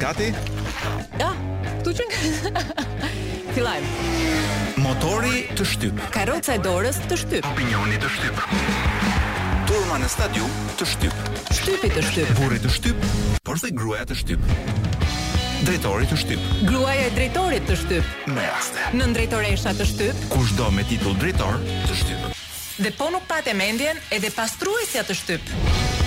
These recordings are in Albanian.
Gati? Ja, këtu që nga... Filajmë. Motori të shtyp. Karroca e dorës të shtyp. Opinioni të shtyp. Turma në stadium të shtyp. Shtypi të shtyp. Burri të shtyp, por dhe gruaja të shtyp. Drejtori të shtyp. Gruaja e drejtorit të shtyp. Me raste. Dhe drejtoresha të shtyp. Kushdo me titull drejtor të shtyp. Dhe po nuk pate mendjen edhe pastruesja të shtyp.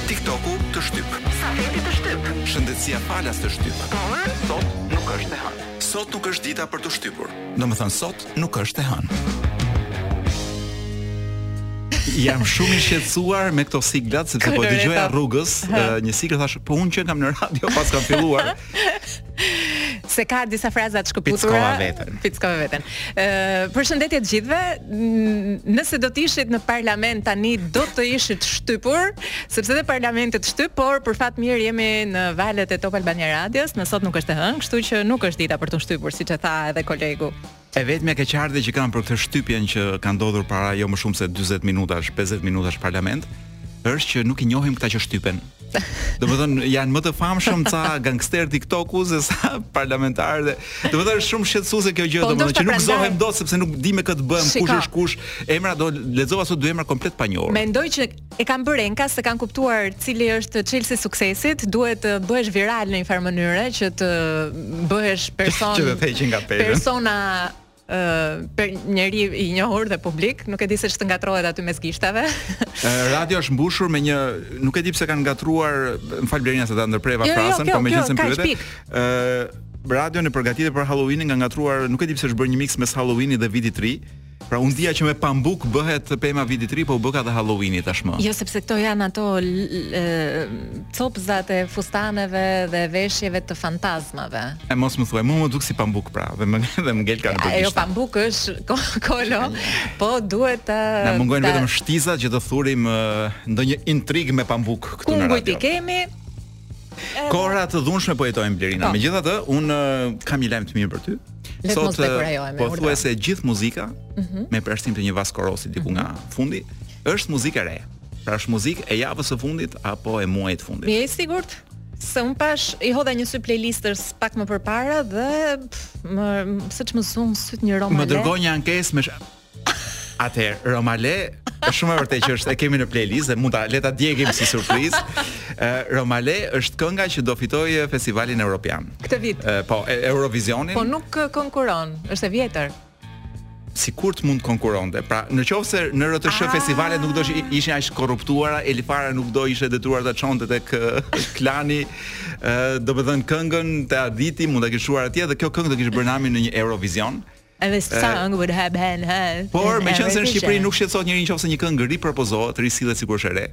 TikToku të shtyp. Stafeti të shtyp. Shëndetësia falas të shtyp. Por sot nuk është e hënë. Sot nuk është dita për t'u shtypur. Domethënë sot nuk është e hënë. Jam shumë i shqetësuar me këto siglat sepse po dëgjoja rrugës, një sigël thashë po unë që kam në radio pa s'kam filluar. Se ka disa fraza të shkëputura. Pickova veten. Pickova veten. Ë, përshëndetje të gjithëve. Nëse do të ishit në parlament tani, do të ishit shtypur, sepse edhe parlamenti të shtyp, por për fat mirë jemi në valët e Top Albania Radios, në sot nuk është e hënë, kështu që nuk është dita për t'u shtypur, siç e tha edhe kolegu. E vetmja keqardhje që kam për këtë shtypjen që ka ndodhur para jo më shumë se dyzet minutash, pesëdhjetë minutash në parlament, është që nuk i njohim këta që shtypen. Domethënë janë më të famshëm ca gangsterë TikToku se sa parlamentarë dhe domethënë shumë shqetësuese kjo gjë, po, domethënë që nuk zihem dot sepse nuk di me kë të bëhem, kush është kush, emra, lexova sot dy emra komplet të panjohur. Mendoj që e kanë bërë enkas se kanë kuptuar cili është çelësi i suksesit, duhet të bëhesh viral në një farë mënyre që të bëhesh person që të theqin nga pejë. Persona ë uh, për njeri i njohur dhe publik, nuk e di se ç'të ngatrohet aty mes gishtave. Radio është mbushur me një, nuk e di pse kanë ngatruar, më fal Blerina se ta ndërpreva jo, jo frazën, jo, po megjithëse më pyete. Ë radio në përgatitje për Halloweenin ka ngatruar, nuk e di pse është bërë një mix mes Halloweenit dhe vitit të ri. Pra unë dija që me pambuk bëhet pema e vitit të ri, po u bëka dhe Halloweeni tashmë. Jo, sepse këto janë ato copëzat e fustaneve dhe veshjeve të fantazmave. E mos më thuaj, mu më duk si pambuk pra, dhe më, dhe më ngelka nëpër gishta. Jo, pambuk është ko, kolo, po duhet të... Na mungojnë vetëm shtizat që të thurim ndonjë intrigë me pambuk këtu në radio. Kungujt i kemi, Kohëra të dhunshme po jetojmë Blerina. Po. Megjithatë, unë kam një lajm të mirë për ty. Sot pothuajse gjithë muzika mhm. me përjashtim të një Vasco Rossi diku mhm. nga fundi është muzikë e re. Pra është muzikë e javës së fundit apo e muajit të fundit. Je i sigurt? Se unë pashë i hodha një sy playlistës pak më përpara dhe më seç më zunë sytë një roman. Më dërgoi një ankesë me Atëherë, Romale është shumë e vërtetë që është e kemi në playlist dhe mund ta le ta djegim si surprizë. Romale është kënga që do fitojë festivalin europian. Këtë vit. E, po, e, Eurovisionin. Po nuk konkuron, është e vjetër sikur të mund të konkuronte. Pra, në qoftë se në RTSH ah. festivalet nuk do të ishin aq të korruptuara, Eli Fara nuk do ishte detyruar të çonte tek Klani, do pëdhen këngën te Arditi, mund ta kish çuar atje, dhe kjo këngë do kishte bërë namin në një Eurovision, Por, meqenëse në Shqipëri nuk shqetësohet njeri nëse një këngë ripropozohet, risillet sikur është e re,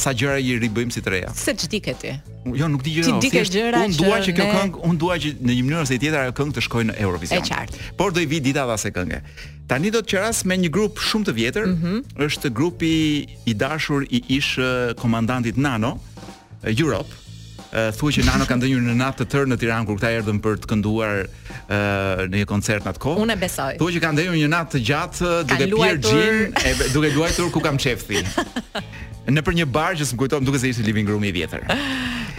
sa gjëra i ribëjmë si të reja. Se ç'di ke ti? Jo, nuk di gjëra. Ti di ke gjëra që unë dua që kjo këngë, unë dua që në një mënyrë ose tjetër ajo këngë të shkojë në Eurovision. Është qartë. Por do i vij dita dhe asaj kënge. Tani do të qeras me një grup shumë të vjetër, mm -hmm. është grupi i dashur i ish komandantit Nano, Europe thuhet që Nano ka ndenjur një natë të tërë në Tiranë kur këta erdhën për të kënduar ë në një koncert atë kohë. Unë e besoj. Thuhet që ka ndenjur një natë të gjatë duke pirë gin, e duke luajtur ku kam çefti. nëpër një bar që s'më kujtohet duket se ishte living room i vjetër.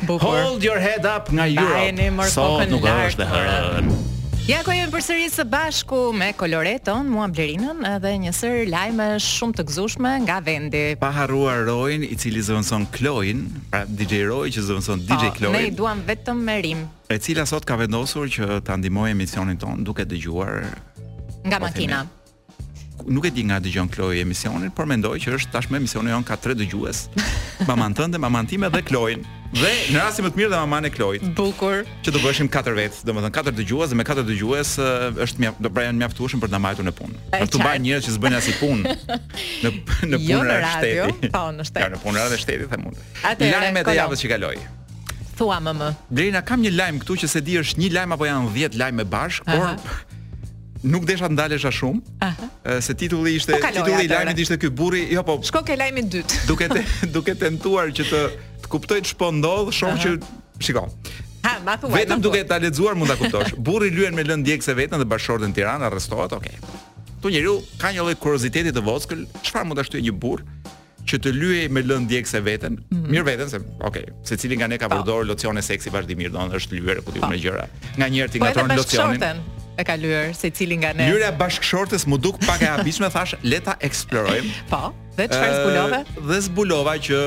Bukur. Hold your head up nga Europe. Sot nuk është e hënë. Ja ku jemi përsëri së bashku me Koloreton, mua Blerinën dhe një sërë lajme shumë të gëzueshme nga vendi. Pa harruar Roin cili zëvendëson Kloin, pra DJ Roy që zëvendëson po, DJ Kloin. Ne i duam vetëm me rimë. E cila sot ka vendosur që ta ndihmojë emisionin tonë duke dëgjuar nga po makina. Nuk e di nga dëgjon Kloi emisionin, por mendoj që është tashmë emisioni jonë ka tre dëgjues. Maman tënde, maman time dhe Kloin. Dhe në rastin më të mirë dhe maman e Kloit. Bukur. Që do bëheshim katër vetë, domethënë katër dëgjues dhe me katër dëgjues është mjaft, do pra janë mjaftueshëm për të na mbajtur në punë. Për të bërë njerëz që s'bëjnë asnjë punë në në jo punë në radio, shteti. Po, në shtet. Ja, në punë në shteti them unë. Lajmet e javës që kaloi. Thuam. Blerina kam një lajm këtu që s'e di është një lajm apo janë 10 lajme bashkë, por nuk desha të ndalesha shumë. Aha. Se titulli ishte po Kaloj, titulli i lajmit ishte ky burri, jo po. Shko ke lajmi i dytë. Duke te, duke tentuar që të kuptoj ç'po ndodh, shoh që shiko. Ha, ma thua. Vetëm duke ta lexuar mund ta kuptosh. Burri lyen me lëndë djegëse veten dhe bashkëshorten Tiranë arrestohet, okay. Këtu njeriu ka një lloj kurioziteti të vockël, çfarë mund ta shtyjë një burrë që të lyejë me lëndë djegëse veten, mm -hmm. mirë veten se, okay, secili nga ne ka po. përdorur locione seksi vazhdimisht, domethënë është lyer e kujtim po. me gjëra. Nganjëherë ti po ngatron locionin. E ka lyer secili nga ne. Lyerja e bashkëshortes më duk pak e habishme, thashë, le ta eksplorojmë. Po. Dhe çfarë zbulove? Dhe zbulova që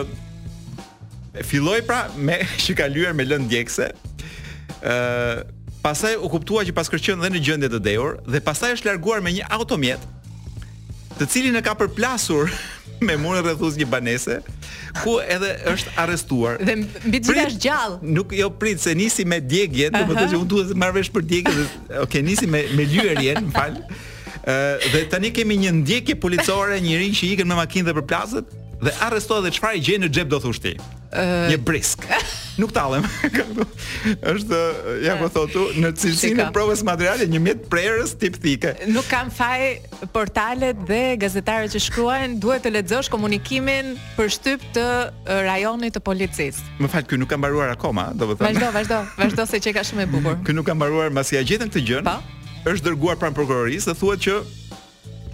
filloi pra me që ka lyer me lëndë djegëse. Ë Pastaj u kuptua që paskërka qenë dhe në gjendje të dehur dhe pastaj është larguar me një automjet të cilin e ka përplasur me murin rrethues të një banese, ku edhe është arrestuar. Dhe mbi të është gjetur. Nuk jo prit se nisi me djegjen, do të thotë që unë duhet të marr vesh për djegjen. Okej, okay, nisi me me lyerjen, më fal. Ë dhe tani kemi një ndjekje policore njeri që ikën me makinë dhe përplaset dhe arrestohet dhe çfarë gjen në xhep do thoshe ti? Ë një brisk. Nuk tallem. Është gjet po thotë në cilësinë e provës materiale një mjet prerës tip thike. Nuk kam faj portalet dhe gazetarët që shkruajnë duhet të lexosh komunikimin për shtyp të rajonit të policisë. Më fal, ky nuk ka mbaruar akoma, domethënë. Vazhdo, vazhdo, vazhdo se qenka shumë e bukur. Ky nuk ka mbaruar mbasi ia gjetën këtë gjë. Po. Është dërguar pranë prokurorisë dhe thuhet që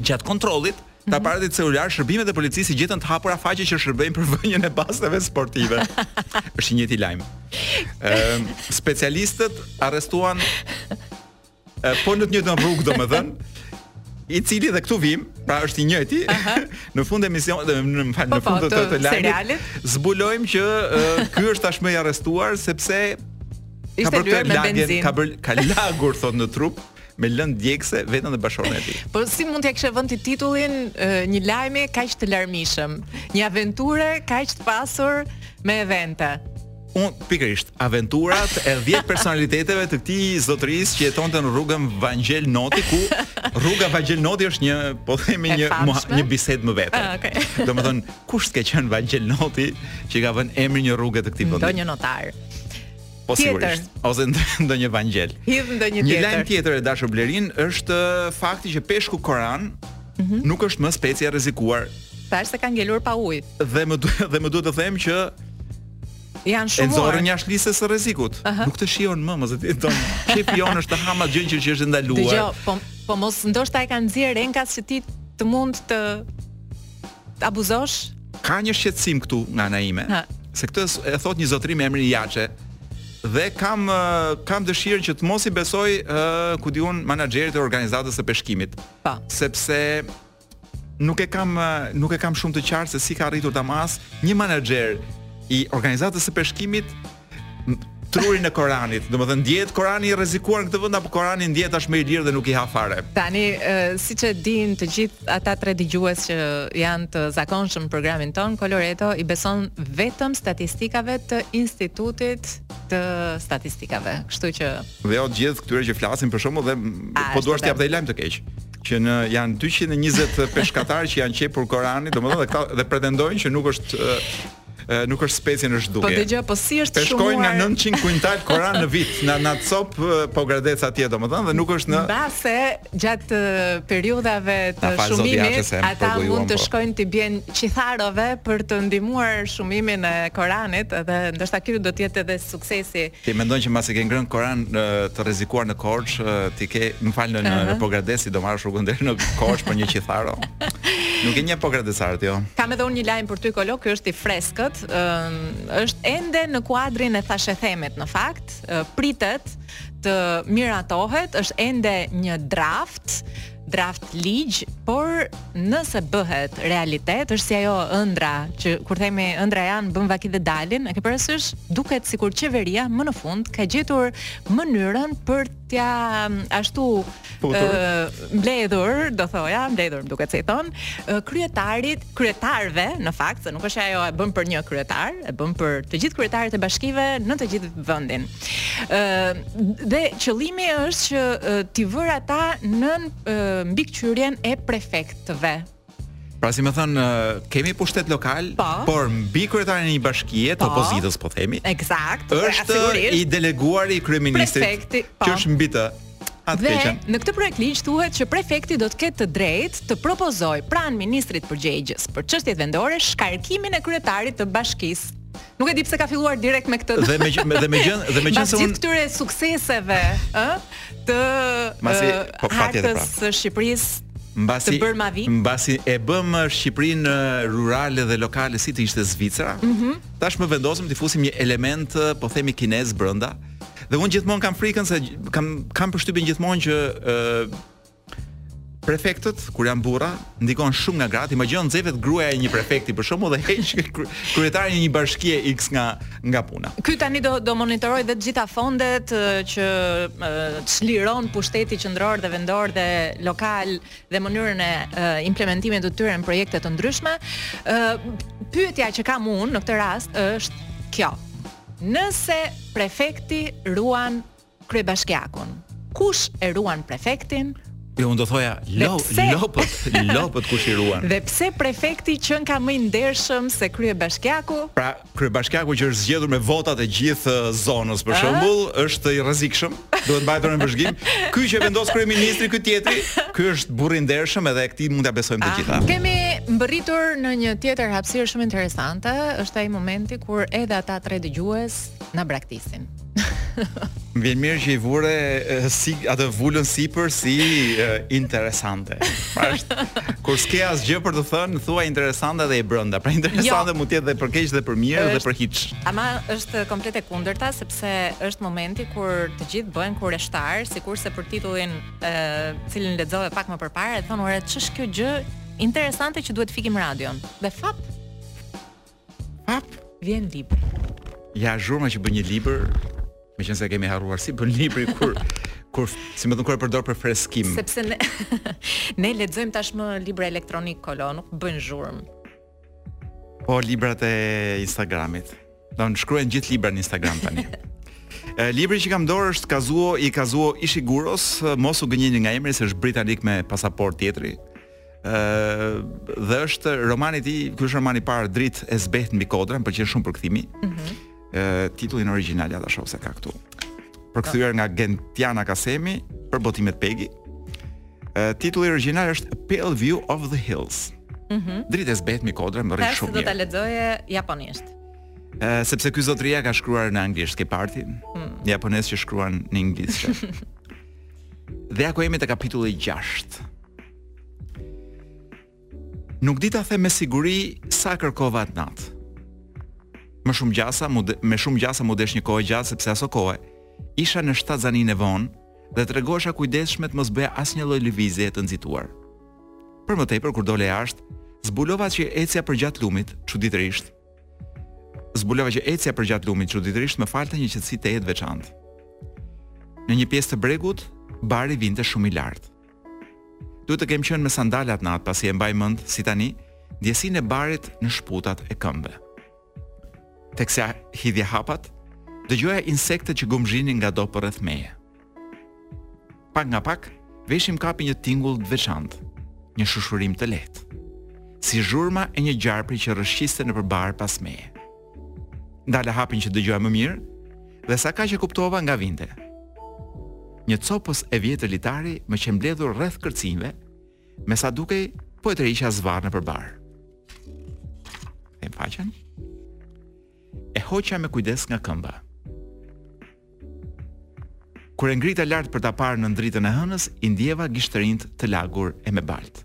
gjatë kontrollit Mm -hmm. Aparatit celular, shërbimet e policisë i gjetën të hapura faqe që shërbejnë për vënien e basteve sportive. Është i njëjti lajm. Ëm, ehm, specialistët arrestuan Po në të njëjtën rrugë, domethënë, i cili dhe këtu vim, pra është i njëjti. në fund të emisionit, në fakt në po, po, fund të të lajmit, zbulojmë që ky është tashmë i arrestuar sepse ka bërë lagjen, ka bërë ka lagur thotë në trup me lëndë djegëse veten dhe bashkëshorten e tij. Po si mund t'ia kishe vënë ti titullin një lajmi kaq të larmishëm, një aventure kaq të pasur me evente. Unë pikërisht aventurat e 10 personaliteteve të këtij zotërisë që jetonte në rrugën Vangjel Noti ku rruga Vangjel Noti është një po themi një një bisedë më vete. Ah, okay. Domethënë kush ka qenë Vangjel Noti që ka vënë emrin një rruge të këtij vendi? Ndonjë noter. Po sigurisht. Ose ndonjë Vangjel. Hidh ndonjë tjetër. Një lajm tjetër e dashur Blerina është fakti që peshku Koran mm -hmm. nuk është më specie e rrezikuar. Tash se ka ngelur pa ujë. Dhe më duhet dhe më duhet të them që Janë shumë. E nxorën jashtë listës së rrezikut. Uh -huh. Nuk të shijon më, mos e di don. Qejfi jonë është të hamë gjënë që është e ndaluar. Dëgjo, po po mos ndoshta e kanë nxjerrë enkas që ti të mund të të abuzosh. Ka një shqetësim këtu nga ana ime. Ha. Se këtë e thotë një zotëri me emrin Jaçe dhe kam kam dëshirën që të mos i besoj uh, ku di unë menaxherit të organizatës së peshkimit. Pa. Po. Sepse nuk e kam nuk e kam shumë të qartë se si ka arritur ta masë një menaxher i organizatës së peshkimit trurin e Koranit. Domethënë ndjehet Korani i rrezikuar në këtë vend apo Korani ndjehet tashmë i lirë dhe nuk i ha fare. Tani siç e dinë të gjithë ata tre dëgjues që janë të zakonshëm në programin tonë, Coloreto i beson vetëm statistikave të Institutit të Statistikave. Kështu që dhe jo të gjithë këtyre që flasin për peshkun dhe po duash të jap dhe lajm të keq. që në janë 220 peshkatarë që janë qepur koranit, domethënë dhe këta dhe pretendojnë që nuk është nuk është specie në zhdukje. Po dëgjoj, po si është shumuar? Shkojnë nga 900 kuintal koran në vit, na në Pogradec atje domethënë dhe nuk është në Mbase gjatë periudhave të shumimit, ata mund të po. shkojnë t'i bien kitarave për të ndihmuar shumimin e koranit dhe ndoshta ky do të jetë edhe suksesi Ti mendon që mbasi ke ngrënë koran të rrezikuar në Korçë, ti ke, më fal në në Pogradec, ti do marrësh rrugën deri në Korçë për një qitharo. Nuk je një pogradecar ti. Jo. Kam edhe unë një lajm për ty Kolo, ky është i freskët, ë është ende në kuadrin e thashethemit në fakt, pritet të miratohet, është ende një draft draft ligj, por nëse bëhet realitet, është si ajo ëndra që kur themi ëndra janë bën vaki dhe dalin, e ke parasysh, duket sikur qeveria më në fund ka gjetur mënyrën për t'ia ashtu mbledhur, do thoja, mbledhur më duket se i thonë, kryetarit, kryetarëve në fakt, se nuk është ajo e bën për një kryetar, e bën për të gjithë kryetarit e bashkive në të gjithë vendin. Ë dhe qëllimi është që t'i vërë ata nën mbikëqyrjen e prefektëve. Pra si më thënë, kemi pushtet lokal. Po. por mbi kryetarin e një bashkie të po. opozitës, po themi. Eksakt. Është i deleguari i kryeministrit, po. që është mbi të. Atë, të keqen. në këtë projekt ligj thuhet që prefekti do të ketë të drejtë të propozojë pranë ministrit përgjegjës për çështjet vendore shkarkimin e kryetarit të bashkisë. Nuk e di pse ka filluar direkt me këtë. Dhe me dhe me gjën dhe me gjën se unë këtyre sukseseve, ë, të Masi, po fatet e pra. Së Shqipërisë. Mbasi mbasi e bëmë Shqipërinë rurale dhe lokale si të ishte Zvicra. Mm -hmm. Tashmë vendosëm të fusim një element, po themi kinez brenda. Dhe unë gjithmonë kam frikën se kam kam përshtypjen gjithmonë që ë prefektët kur janë burra ndikohen shumë nga gratë. Imagjino nxehet gruaja e një prefekti për shembull dhe heq kryetarin e një bashkie X nga nga puna. Ky tani do do monitorojë dhe të gjitha fondet që çliron pushteti qendror dhe vendor dhe lokal dhe mënyrën e implementimit të tyre në projekte të ndryshme. Pyetja që kam unë në këtë rast është kjo. Nëse prefekti ruan kryebashkiakun. Kush e ruan prefektin? Jo, unë do thoja lo, pse... lopët, lopët kush i ruan. Dhe pse prefekti qenka më i ndershëm se kryebashkiaku? Pra, kryebashkiaku që është zgjedhur me votat e gjithë uh, zonës, për shembull, është i rrezikshëm, duhet mbajtur në vëzhgim. Ky që vendos kryeministri ky tjetri, ky është burri i ndershëm edhe këtij mund t'ia besojmë të ah, gjitha. Kemi mbërritur në një tjetër hapësirë shumë interesante, është ai momenti kur edhe ata tre dëgjues na braktisin. Më vjen mirë që i vure atë vulën sipër si e, interesante. Pra është kur s'ke asgjë për të thënë, thua interesante dhe je brenda. Pra interesante jo. mund të jetë dhe për keq dhe për mirë është, dhe për hiç. Ama është komplet e kundërta sepse është momenti kur të gjithë bëhen kureshtarë, sikurse për titullin të cilin lexove pak më përpara e thonë ore ç'është kjo gjë interesante që duhet të fikim radion. Dhe fap Fap, vjen libër. Ja zhurma që bën një libër, meqenëse e kemi harruar si bën libri kur kur si me thënë kur e përdor për freskim. Sepse ne ne lexojmë tashmë libra elektronikë Kolo, nuk bëjnë zhurmë. Po librat e Instagramit. Do na i shkruajnë gjithë librat në Instagram tani. Libri që kam në dorë është Kazuo i Kazuo Ishiguros, mos u gënjeni nga emri se është britanik me pasaportë tjetri. ë dhe është romani i tij, ky është romani i parë Dritë e zbehtë mbi kodra, më pëlqen shumë përkthimi. Ëh. Mm -hmm. ë titullin origjinal ja ta shoh se e ka këtu. Përkthyer nga Gentiana Kasemi për botimet Pegi. Ë titulli origjinal është Pale View of the Hills. Ëh. Mm -hmm. Dritë e zbehtë mbi kodra, më rri shumë mirë. Tash do ta lexoje japonisht. Ë sepse ky zotria ka shkruar në anglisht ke pa ti. Mm. Japonez që shkruan në anglisht. Dhe ja ku jemi te kapitulli 6. Nuk di ta them me siguri sa kërkova atë natë. Me shumë gjasa, me shumë gjasa m'u desh një kohë e gjatë sepse asokohe isha në shtatzëninë e vonë dhe tregohesha e kujdesshme të mos bëja asnjë lloj lëvizjeje të nxituar. Për më tepër kur dola jashtë, zbulova që ecja përgjatë lumit, çuditërisht, Zbulova që ecja përgjatë lumit çuditërisht më falte një qetësi tejet të veçantë. Në një pjesë të bregut, bari vinte shumë i lartë. Duhet të kem qenë me sandale atë natë, pasi e mbaj mend si tani, ndjesinë e barit në shputat e këmbëve. Teksa hidhja hapat, dëgjoja insektet që gumëzhinin ngado përreth meje. Pak nga pak, veshi më kapi një tingull të veçantë, një shushurimë të lehtë, si zhurma e një gjarpri që rrëshqiste nëpër bar pas meje. Ndala hapin që të dëgjoja më mirë dhe sakaq e kuptova nga vinte. Një copëz e vjetër litari më qe mbledhur rreth kërcinjve, me sa dukej po e tërhiqja zvarrë nëpër bar. Kthejmë faqen. E hoqa me kujdes nga këmba. Kur e ngrita lart për ta parë nën dritën e hënës, i ndjeva gishtërinjtë të lagur e me baltë.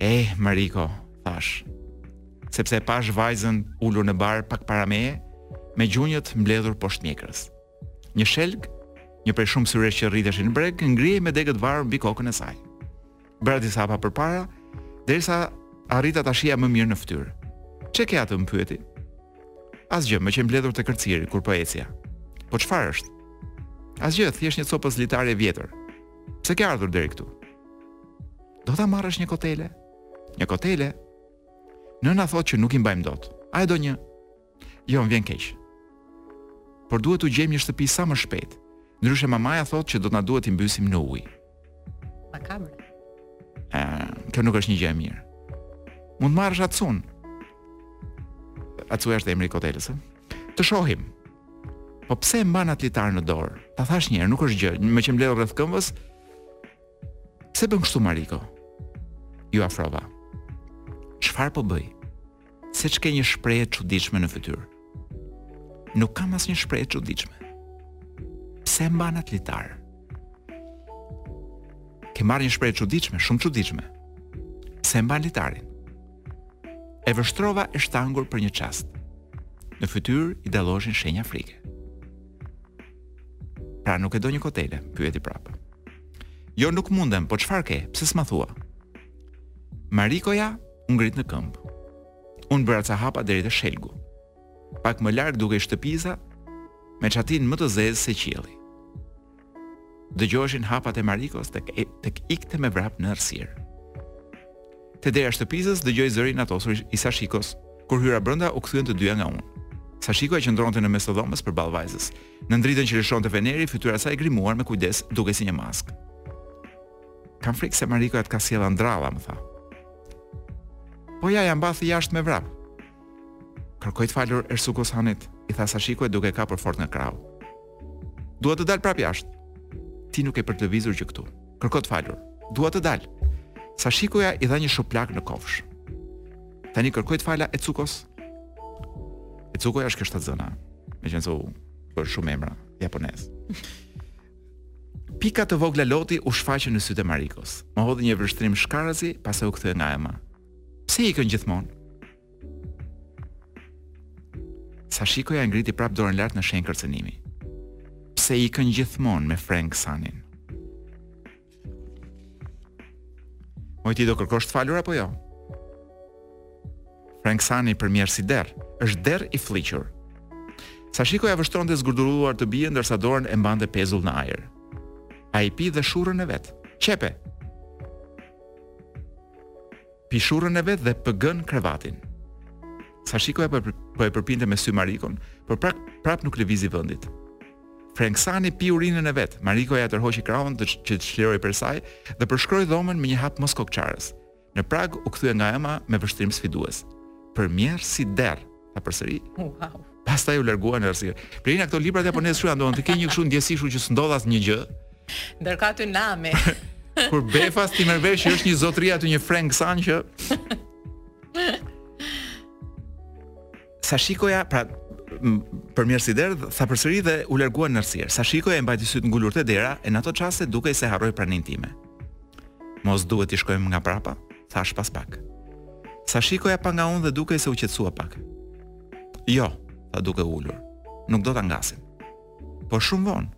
Eh, Mariko, thashë, sepse e pashë vajzën ulur në bar pak para meje, me gjunjët mbledhur poshtë mjekrës. Një shelg, një prej shumë syresh që rriteshin në breg, ngrihej me degët varur mbi kokën e saj. bëra disa hapa përpara derisa arrita ta shija më mirë në fytyrë. Ç'e ke atë, më pyeti? Asgjë, më qe mbledhur te kërciri kur po ecja. Po çfarë është? Asgjë, thjesht një copëz litar i vjetër. Pse ke ardhur deri këtu? Do ta marrësh një kotele? Një kotele? Nëna thotë që nuk i mbajmë dot. A e do një? Jo, më vjen keq. Por duhet t'u gjejmë një shtëpi sa më shpejt. Ndryshe mamaja thotë që do të na duhet t'i mbysim në ujë. Pa kamera. Ëh, kjo nuk është një gjë e mirë. Mund të marrësh Atsun. Atsuja është emri i koteles. Të shohim. Po pse e mban atë litar në dorë? Ta thashë një herë, nuk është gjë. Më qe mbledhur rreth këmbës. Pse bën kështu Mariko? Iu afrova. Çfarë po bëj? Seç ke një shprehje të çuditshme në fytyrë. Nuk kam asnjë shprehje të çuditshme. Pse e mban atë litar? Ke marrë një shprehje të çuditshme, shumë të çuditshme. Pse e mban litarin? E vështrova e shtangur për një çast. Në fytyrë i dalloshin shenja frike. Pra nuk e do një kotele, pyeti prapë. Jo nuk mundem, po çfarë ke? Pse s'ma thua? Marikoja u ngrit në këmbë. Unë bëra ca hapa deri te shelgu. Pak më larg dukej shtëpiza me çatinë më të zezë se qielli. Dëgjoheshin hapat e Marikos tek ikte me vrap në errësirë. Te dera e shtëpizës dëgjohej zëri i xhindosur i Sashikos. Kur hyra brenda u kthyen të dyja nga unë. Sashikoja qëndronte në mes të dhomës përballë vajzës. Nën dritën që lëshonte feneri, fytyra e saj e grimuar me kujdes dukej si një maskë. Kam frikë se Marikoja të ka sjellë andralla, më tha. Po ja, ia mbathi jashtë me vrap. Kërkoji të falur Etsuko Sanit, i tha Sashikoja duke e kapur fort nga krahu. Dua të dal prapë jashtë. Ti nuk ke për të lëvizur që këtu. Kërko të falur. Dua të dal. Sashikoja i dha një shuplak në kofshë. Tani kërkoji të falur Etsukos. Etsukoja është kësaj e zonja. Meqenëse u bënë shumë emra japonezë. Pika të vogla loti u shfaqën në sytë e Marikos. Më hodhi një vështrim shkarazi, pastaj u kthye nga e ëma. Pse ikën gjithmonë? Sashikoja e ngriti prapë dorën lart në shenjë kërcënimi. Pse ikën gjithmonë me Frank Sanin? Moj ti do kërkosh të falur apo jo? Frank Sani përmjerr si derr, është derr i flliqur. Sashikoja vështronte zgurdulluar të bijën, ndërsa dorën e mbante pezull në ajër. Ai pi dhe shurrën e vet. Qepe! Pi shurrën e vet dhe pëgën krevatin. Sashikoja po e, po e përpinte me sy Marikon, por prap, prap nuk lëvizi vendit. Frenk-sani pi urinën e vet. Marikoja tërhoqi krahun të që të çlirohej prej saj dhe përshkroi dhomën me një hap moskokëçarës. Në prag u kthye nga e ëma me vështrim sfidues. Përmjerr si derr. Tha përsëri. Wow. Pastaj u largua në errësirë. Blerina, këto librat japonezë shkruan doon të ke një kështu ndjesie që s'ndodh asnjë gjë. Ndërkaq aty nami. Kur befas ti merr vesh që është një zotëri aty një Frenk-san që Sashikoja, pra përmjerr si derr, tha përsëri dhe u largua në errësirë. Sashikoja i mbajti sytë ngulur te dera, e në ato çaste dukej se harroi praninë time. Mos duhet t'i shkojmë nga prapa, thashë pas pak. Sashikoja pa nga unë dhe dukej se u qetësua pak. Jo, tha duke u ulur. Nuk do ta ngasim. Po shumë vonë.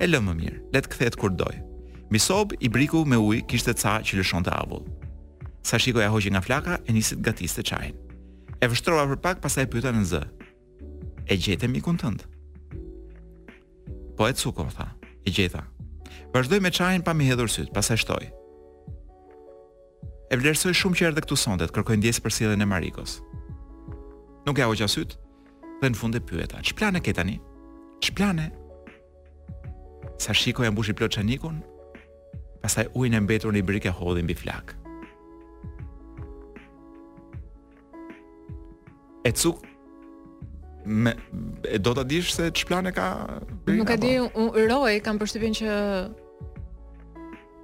E lëmë më mirë, le të kthehet kur të dojë. Mbi sobë ibriku me ujë kishte ca që lëshonte avull. Sashikoja e hoqi nga flaka e nisi të gatiste çajin. E vështrova për pak, pastaj e pyeta nën zë. E gjete mikun tënd. Po, Ecuko, tha. E gjeta. Vazhdoi me çajin pa m'i hedhur sytë, pastaj shtoi. E vlerësoj shumë që erdhe këtu sonte, të kërkoj ndjesë për sjelljen e Marikos. Nuk ia hoqa sytë dhe në fund e pyeta, "Ç'plane ke tani?" "Ç'plane?" Sashikoja e mbushi plot çajnikun, pastaj ujin e mbetur në ibrik e hodhi mbi flakë. Ecuko, a do ta dish se ç'plane kam? Brin, Nuk e di, unë roj kam përshtypjen që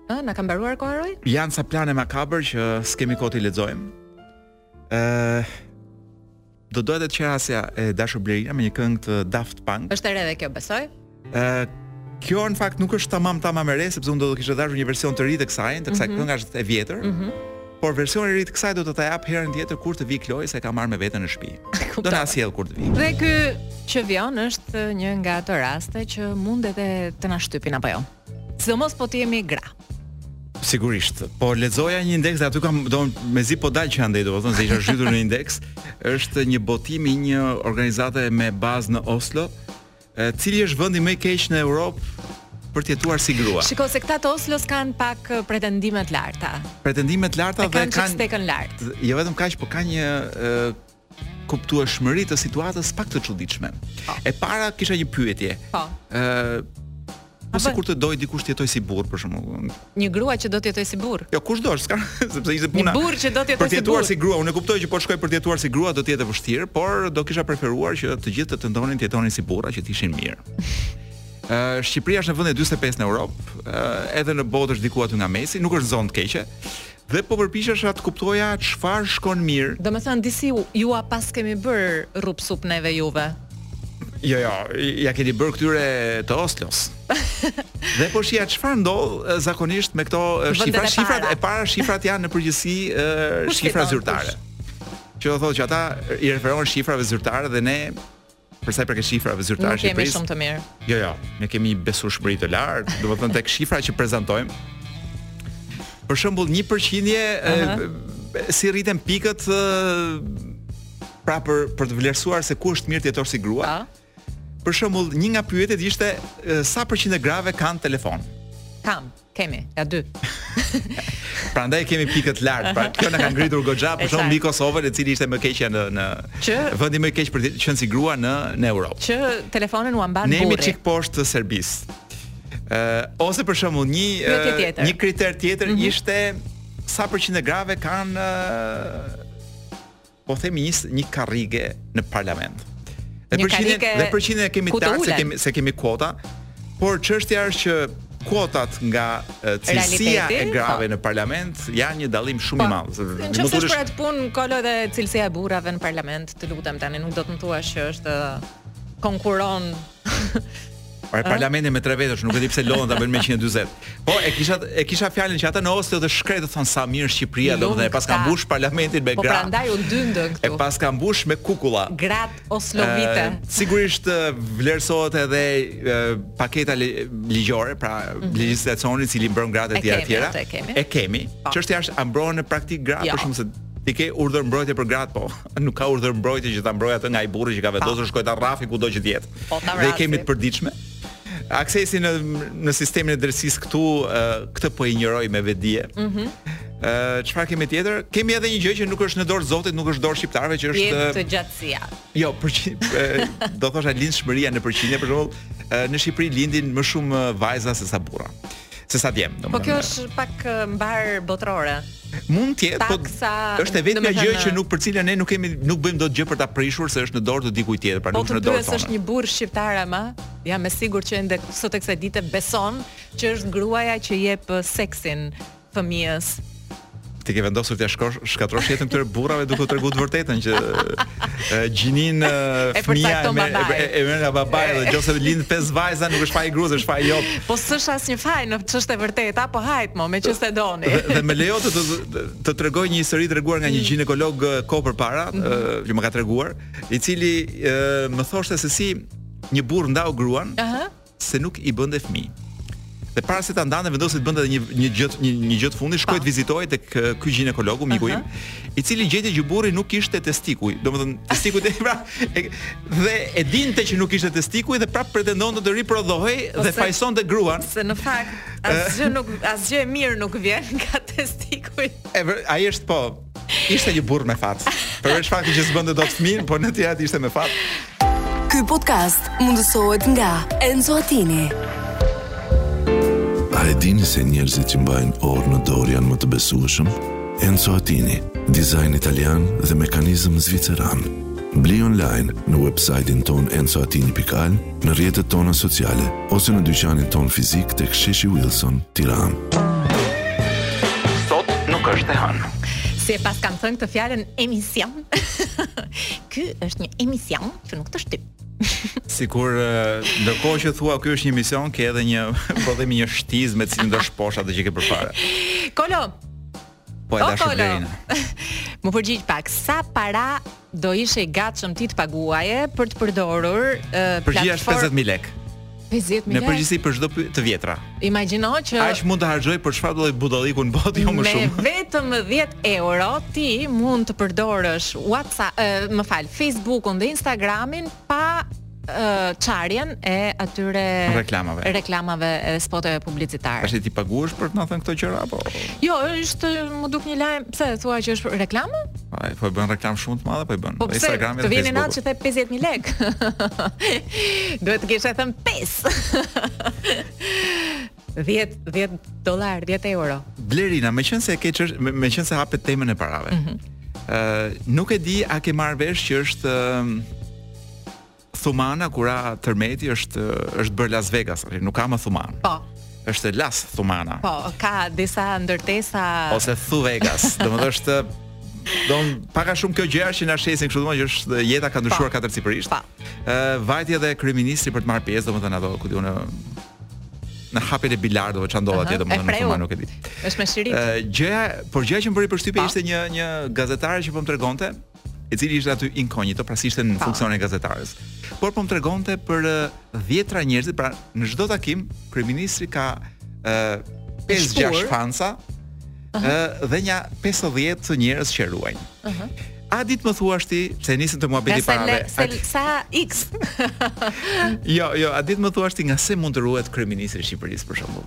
Ë, na ka mbaruar koha roj? Janë ca plane makabër që s'kemi kohë t'i lexojmë. Ë uh, do doja të qerasja e dashur Blerina me një këngë të Daft Punk. Është e re dhe kjo besoj. Ë Kjo në fakt nuk është tamam tamam e re sepse unë do të kisha dashur një version të ri të kësaj, të kësaj mm -hmm. kënga është e vjetër. Mm -hmm. Por versioni i ri të kësaj do të ta jap herën tjetër kur të vij Kloj s'e kam marrë me vete, në shtëpi. do ta sjell kur të vij. Dhe ky që vjen është një nga ato raste që mund edhe të na shtypin apo jo. Sidomos po të jemi gra. Sigurisht, po lexoja një indeks dhe aty kam do mezi po dal që andej domethënë se isha zhytur në indeks, është një botim i një organizate me bazë në Oslo, Cili është vendi më i keq në Europë për të jetuar si grua? Shiko se këta të Oslos kanë pak pretendime të larta. Pretendime të larta dhe kanë kanë stekën lart. Jo vetëm kaq, por kanë një kuptueshmëri të situatës pak të çuditshme. Po. E para kisha një pyetje. Po. Ë Po sikur të dojë dikush të jetojë si burrë për shembull. Një grua që do të jetojë si burrë. Jo, kush do, s'ka, sepse ishte puna. Një burrë që do të jetojë si burrë. Për të jetuar si grua, unë e kuptoj që po shkoj për të jetuar si grua do të jetë e vështirë, por do kisha preferuar që të gjithë të tentonin të jetonin si burra që të ishin mirë. Ë Shqipëria është në vendin e 45 në Europë, edhe në botë është diku aty nga mesi, nuk është në zonë të keqe. Dhe po përpiqesha të kuptoja çfarë shkon mirë. Domethënë disi ua paskemi bërë rrup sup neve. Juve?. Jo, jo, ua keni bërë këtyre të Oslos. dhe po shihja çfarë ndodh zakonisht me këto shifra, e para, shifrat janë në përgjithësi shifra zyrtare. Që do thotë që ata i referohen shifrave zyrtare dhe ne Për sa i përket shifrave zyrtare të Shqipërisë. Kemi shumë të mirë. Jo, jo, ne kemi besueshmëri të lartë, domethënë tek shifra që prezantojmë. Për shembull, një përqindje, si rriten pikët pra për për të vlerësuar se ku është mirë të jetosh si grua. Uh -huh. Për shembull, një nga pyetjet ishte sa përqind e grave kanë telefon? Kam. Kemi, ja, dy. Prandaj kemi pikët lart. Pra kjo na ka ngritur goxha për shembull mbi Kosovën, e cila ishte më keqja në në qe vendi më keq për të qenë si grua në në Europë. Që telefonin ua mban burri. Ne jemi çik poshtë të Serbisë. Ë uh, ose për shembull një uh, një kriter tjetër mm -hmm. ishte sa përqind e grave kanë uh, po themi një një karrige në parlament. Dhe ne përqindjen dhe përqindjen e kemi tani se kemi se kemi kuota, por çështja është që kuotat nga cilësia e grave po. në parlament janë një dallim shumë i po. madh. Nuk është se për atë punë kolo dhe cilësia e burrave në parlament, të lutem tani nuk do të më thuash që është konkurron Ore ah. parlamentin me tre vetë, nuk e di pse lodhen ta bëjnë me 140. Po e kisha e kisha fjalën që ata në Oslo të shkretët thonë sa mirë Shqipëria e paska mbush parlamentin me po, gra. Po prandaj u dyndën këtu. E paska mbush me kukulla. Gratë oslovite. Uh, sigurisht vlerësohet edhe uh, paketa ligjore, pra mm -hmm. legjislacioni i cili mbron gratë etj etj. E kemi. E kemi. Po. Çështja është a mbrohen në praktikë gratë jo. për shkak se ti ke urdhër mbrojtje për gratë po. Nuk ka urdhër mbrojtje që ta mbrojë atë nga ai burri që ka vendosur të shkojë ta rrahi kudo që të jetë. Po, dhe i kemi të përditshme. Aksesi në në sistemin e drejtësisë këtu këtë po e injoroj me vetëdije. Ëh. Mm -hmm. Ëh, çfarë kemi tjetër? Kemi edhe një gjë që është në dorë të Zotit, nuk është në dorë të shqiptarëve që është jetëgjatësia. Jo, por do thosha lindshmëria në përqindje, për shembull, në Shqipëri lindin më shumë vajza se sa burra. se sa djem, domethënë. Po kjo është pak mbarëbotërore. Mund të jetë, po është e vetmja gjë që nuk për cilën ne nuk kemi nuk bëjmë dot gjë për ta prishur se është në dorë të dikujt tjetër, pra po nuk është në dorën tonë. Po është një burrë shqiptar ama, jam e sigurt që ende sot e kësaj dite beson që është gruaja që jep seksin fëmijës ti ke vendosur t'ia shkosh shkatërrosh jetën këtyre burrave duke u treguar të vërtetën që gjininë fëmija e e merr nga babai dhe nëse të lind pesë vajza nuk është faji i gruas është faji jot po s'është asnjë faj në qoftë e vërtetë apo hajt mo meqenëse doni dhe më lejo të të tregoj një histori treguar nga një mm. ginekolog kohë përpara mhm. që më ka treguar i cili më thoshte se si një burrë ndau gruan se nuk i bënte fëmijë. Dhe para se ta ndante vendosi të bënte një një gjë një, një gjë të fundit, shkoi të vizitohej tek ky ginekologu miku im, i cili gjeti që burri nuk kishte testikuj. Domethënë, testikujt e pra e, dhe e dinte që nuk kishte testikuj dhe prap pretendonte të riprodhohej po dhe fajsonte gruan. Se në fakt asgjë nuk asgjë e mirë nuk vjen nga testikuj. E ai është po, Ishte një burrë me fat. Përveç faktit që s'bënte dot fëmijë, por në të tjerat ishte me fat. Ky podcast mundësohet nga Enzo Attini. A e dini se njerëzit që mbajnë orë në dorë janë më të besueshëm? Enzo Attini, dizajn italian dhe mekanizëm zviceran. Bli online në website-in tonë enzoatini.al në rrjetet tona sociale ose në dyqanin tonë fizik tek Sheshi Wilson, Tiranë. Sot nuk është e hënë. Se pse kam thënë këtë fjalën emision. Ky është një emision që nuk të shtyp. Sikur ndërkohë që thua ky është një emision, ke edhe një po themi një shtizë me të cilën do shposh atë që ke përpara. Kolo, Po e dashur Blerina. Më përgjigj pak, sa para do ishe i gatshëm ti të paguaje për të përdorur uh, Përgjigja është 50000 lekë. 50000 Në përgjithësi për çdo të vjetra. Imagjino që Aq mund të harxhoj për çfarëdo budallallëku në botë jo më shumë. Me vetëm 10 euro ti mund të përdorësh WhatsApp, uh, më fal, Facebookun dhe Instagramin pa çarjen e atyre reklamave reklamave e spoteve publicitare. Tash ti paguhesh për të na thënë këto gjëra apo? Jo, është më duket një lajm, pse thua që është reklamë? Po, po bën reklamë shumë të madhe, po i bën. Po pse të vjen inat që the 50000 lek? Duhet të kishe thënë 5. 10 10 dollarë, 10 euro. Blerina, meqenëse e ke ç'është, meqenëse hape temën e parave. Ëh, mm -hmm. uh, nuk e di a ke marrë vesh që është uh, Thumana kur ra tërmeti është është bërë Las Vegas, aty nuk ka më Thumanë. Po. Është Las Thumana. Po, ka disa ndërtesa ose Thu Vegas, domethënë është pak a shumë kjo gjëja që na shesin kështu domethënë që është jeta ka ndryshuar katërcipërisht. Ë uh, vajti edhe kryeministri për të marrë pjesë domethënë ato ku di unë në hapjen e bilardove ça ndodh atje domethënë nuk më nuk e di. Është me shirit. Ë gjëja, por gjëja që më bëri përshtypje ishte një një gazetare që po më tregonte, e cila ishte aty inkognito, pra s'ishte në funksionin e gazetares. Por po më tregonte për dhjetra njerëz, pra në çdo takim kryeministri ka ë 5-6 fansa uh -huh. dhe një 50 njerëz që ruajnë. Ëh. Uh -huh. A di të më thuash ti, se nisëm te muhabeti i parave. Sa le, sa X. jo, jo, a di të më thuash ti nga se mund të ruhet kryeministri i Shqipërisë për shembull?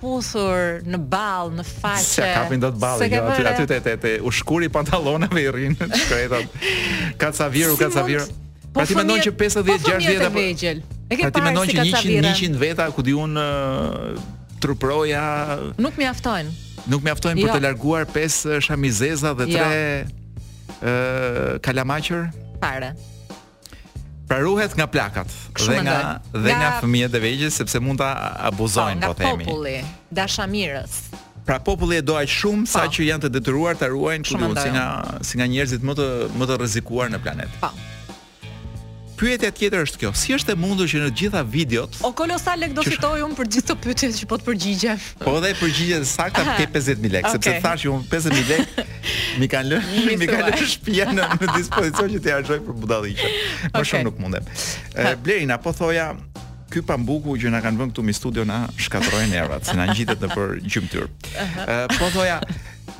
puthur në ball, në faqe. S'e kapin dot ballin, jo, aty, aty te, te, te ushkuri pantallonave i rrinë të shkretat. Ka ca viru, ka ca viru. Po pra ti mendon që 50 60 po vjeç apo vegjël. E ke pra parë si ka ca vira. 100 100 veta ku di un truproja. Nuk mjaftojnë. Nuk mjaftojnë për jo. të larguar 5 shamizeza dhe 3 jo. ë kalamaqër. Pare. Pra ruhet nga plakat dhe nga dhe nga, nga fëmijët e vegjël sepse mund ta abuzojnë, po, po themi. Nga populli, dashamirës. Pra populli e do aq shumë sa po. që janë të detyruar ta ruajnë kudo si nga si nga njerëzit më të më të rrezikuar në planet. Po. Pyetja tjetër është kjo, si është e mundur që në të gjitha videot O kolosal lek do fitoj unë për gjithë këto pyetjet që po të përgjigjem. Po dhe përgjigje të saktë ke 50000 lekë, sepse okay. thashë unë 50000 lekë m'i kanë lënë, m'i kanë lënë shtëpia në, në dispozicion që t'i harxoj për budalliqe. Më okay. shumë nuk mundem. Blerina, po thoja, ky pambuku që na kanë vënë këtu në studio na shkatërroi nervat, se na ngjitet nëpër gjymtyrë. Ë po thoja,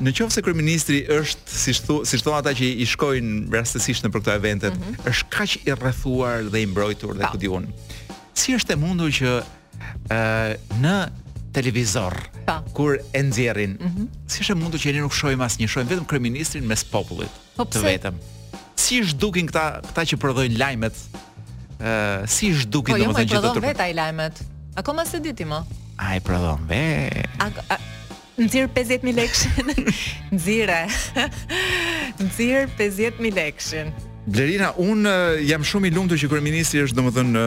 në qoftë se kryeministri është siç thu, siç thonë ata që i shkojnë rastësisht nëpër këto evente, mm -hmm. është kaq i rrethuar dhe i mbrojtur dhe po. ku di un. Si është e mundur që ë në televizor pa. Po. kur e nxjerrin. Mm -hmm. Si është e mundur që ne nuk shohim asnjë, shohim vetëm kryeministrin mes popullit. Po të vetëm. Si i zhdukin këta këta që prodhojnë lajmet? ë si i zhdukin po, jo, domethënë që do të. Po jo, më prodhon vetë ai lajmet. Akoma s'e di ti më. Ai prodhon vetë. Nxirr 50000 lekëshin. Nxirre. Nxirr 50000 lekëshin. Blerina, un jam shumë i lumtur që kryeministri është domethënë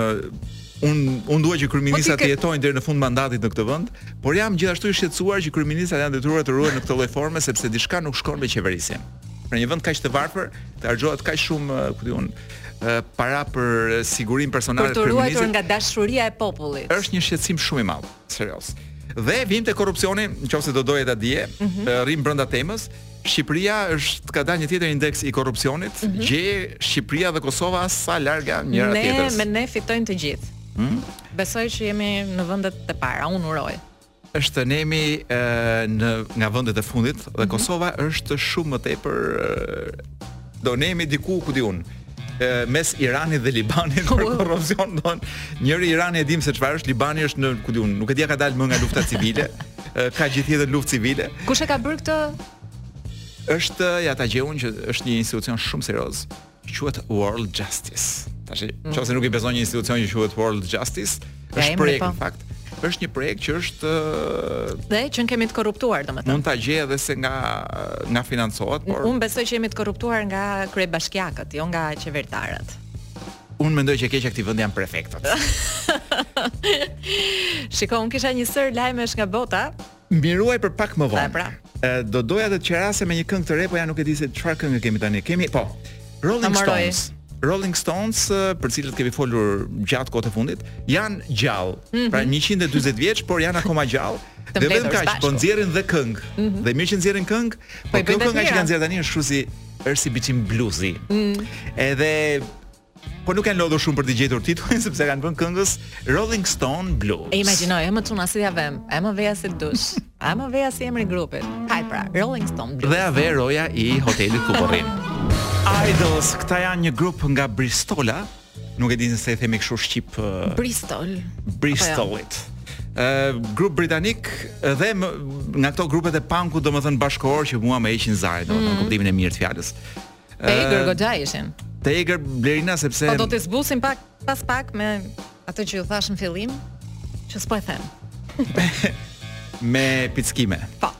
un un dua që kryeministrat po të jetojnë deri në fund mandatit në këtë vend, por jam gjithashtu i shqetësuar që kryeministrat janë të detyruar të ruhen në këtë lloj forme sepse diçka nuk shkon me qeverisjen. Në një vend kaq të varfër, të harxhohet kaq shumë, ku di un, para për sigurinë personale të kryeministrit. Për të ruajtur nga dashuria e popullit. Është një shqetësim shumë i madh. Serioz. Dhe vijmë te korrupsioni, në qoftë se do doje ta dije, mm -hmm. rrim brenda temës. Shqipëria është ka dalë një tjetër indeks i korrupsionit, mm -hmm. gje Shqipëria dhe Kosova sa larg janë njëra ne, tjetrës. Ne me ne fitojnë të gjithë. Hmm? Besoj që jemi në vendet e para, unë uroj. Është ne jemi në nga vendet e fundit dhe mm -hmm. Kosova është shumë më tepër Do ne jemi diku ku di un mes Iranit dhe Libanit për po. korrupsion don. Njëri Irani e dim se çfarë është, Libani është në ku di un, nuk e di a ka dalë më nga lufta civile. ka gjithë tjetër luftë civile. Kush e ka bërë këtë? Është ja ta gjej un që është një institucion shumë serioz. Quhet World Justice. Tash, mm. nëse nuk i beson një institucion që quhet World Justice, Është projekt po. në fakt është një projekt që është dhe që kemi të korruptuar domethënë. Mund ta gjej edhe se nga nga financohet, por unë besoj që jemi të korruptuar nga kryebashkiakët, jo nga qeveritarët. Unë mendoj që e keqja e këtij vendi janë prefektët. Shiko, unë kisha një sërë lajmesh nga bota, Po i ruaj për pak më vonë. Pra, pra. Do doja të qerasje me një këngë të re, po unë nuk e di se çfarë këngë kemi tani. Kemi, po. Rolling Stones. Rolling Stones, për të cilët kemi folur gjatë kohët e fundit, janë gjallë. Mm -hmm. Pra 140 vjeç, por janë akoma gjallë. Dhe jo vetëm kaq po nxjerrin dhe këngë. Mm -hmm. Dhe mirë që nxjerrin këngë, po, po kjo këngë që kanë nxjerrë tani është shuzi është si biçim bluzi. Mm. Edhe Po nuk janë lodhur shumë për të gjetur titullin sepse ia kanë vënë këngës Rolling Stone Blues. E imagjinoj, e mo çuna si ia vëmë, e mo vëja si dush. E mo vëja si emri i grupit. Hajt pra, Rolling Stone Blues. Dhe ja vëmë emrin e hotelit ku po rrim. Idles, këta janë një grup nga Bristola. Nuk e di nëse e themi kështu shqip. Uh, Bristol. Bristolit. Jo? grup britanik dhe më, nga këto grupet e punkut domethën bashkëkohor që mua më heqin zarin domethën mm -hmm. kuptimin e mirë të fjalës Të egër goxha ishin. Të egër Blerina sepse Po do t'i zbusim pak pas pak me atë që ju thashë në fillim, që s'po e them. me pickime. Po. Ne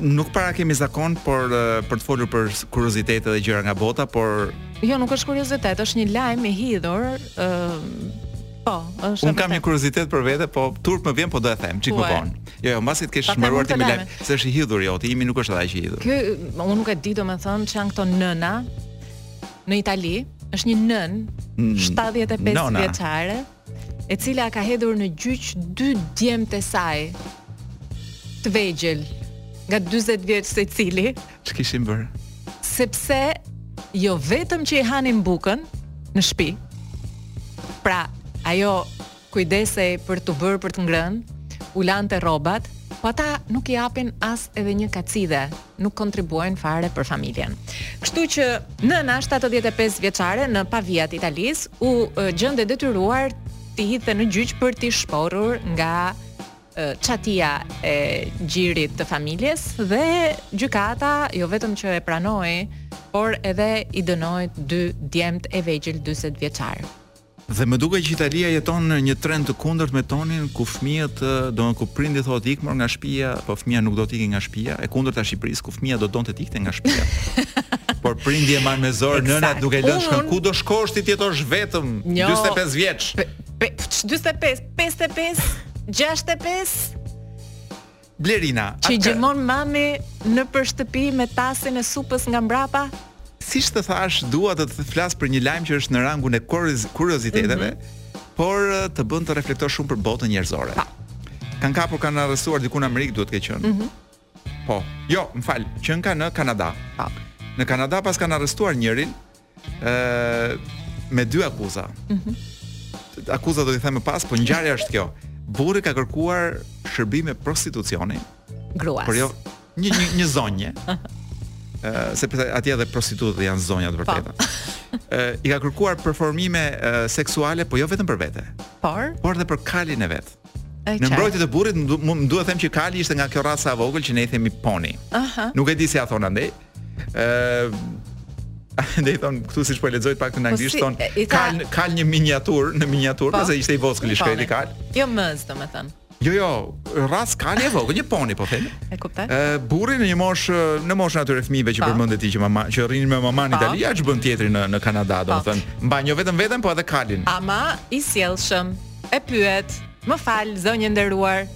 nuk para e kemi zakon për të folur për kuriozitete dhe gjëra nga bota, por Jo, nuk është kuriozitet, është një lajm i hidhur, ë uh, Po, është. Un kam një kuriozitet për vete, po turp më vjen, po do e them, çik më vonë. Jo, jo, mbasi të kesh mbaruar ti me lajm, se është i hidhur yti, imi nuk është aq i hidhur. Ky, unë nuk e di domethënë ç'janë këto nëna në Itali, është një nënë 75 mm, vjeçare, e cila ka hedhur në gjyq dy djemtë e saj të vegjël nga 40 vjeç secili. Ç'kishin bërë? Sepse jo vetëm që i hanin bukën në shtëpi. Pra, ajo kujdesej për t'u bërë për të ngrënë, u lante rrobat, po ata nuk i japin as edhe një kacidhe, nuk kontribuojnë fare për familjen. Kështu që nëna 75 vjeçare në Pavia të Italisë u gjend e detyruar t'i hidhte në gjyq për t'i shporrur nga çatia e gjirit të familjes dhe gjykata jo vetëm që e pranoi, por edhe i dënoi dy djemtë e vegjël 40 vjeçarë. Dhe më duket që Italia jeton në një trend të kundërt me tonin, ku fëmijët, domethënë ku prindi thotë ik mor nga shtëpia, po fëmija nuk do të ikë nga shtëpia, e kundërta e Shqipërisë ku fëmija do donte të ikte nga shtëpia. Por prindi e mban me zor nëna nuk e lënë ku do shkosh ti të jetosh vetëm 45 vjeç. 45, 55, 65. Blerina, atë Që gjemon mami nëpër shtëpi me tasin e supës nga mbrapa? Siç të thash, dua të të flas për një lajm që është në rangun e kurioziteteve, mm -hmm. por të bën të reflektosh shumë për botën njerëzore. Po. Kanë kapur, kanë arrestuar diku në Amerikë, duhet të ketë qenë. Mm -hmm. Po. Jo, më fal, qenka në Kanada. Pa. Në Kanada paskan arrestuar njërin ë me dy akuza. Ëh. Mm -hmm. Akuza do t'i them më pas, po ngjarja është kjo. Burri ka kërkuar shërbime prostitucioni. Gruas. Por jo një një, një zonje. Ëh, sepse atje edhe prostitutët janë zonja të po. vërteta. Ëh, i ka kërkuar performime uh, seksuale, po jo vetëm për vete. Por, por edhe për kalin e vet. Në mbrojtje të burrit, më duhet të them që kali ishte nga kjo raca e vogël që ne i themi poni. Aha. Nuk e di si ia thonë andej. Ëh dhe i thonë këtu siç po e lexoj pak në po anglisht thonë kalë kalë një miniaturë në miniaturë po. pse ishte i vockël i shkreti kalë jo mëz domethënë Jo, jo, racë kali e vogël, një poni po themi. E kuptoj. Ë burri në një moshë në moshën atyre fëmijëve që përmende ti që mama që rrinin me mamanë në Itali, atë bën tjetri në në Kanada, domethënë, mban jo vetëm veten, po edhe kalin. Ama i sjellshëm. E pyet, më fal zonjë e nderuar,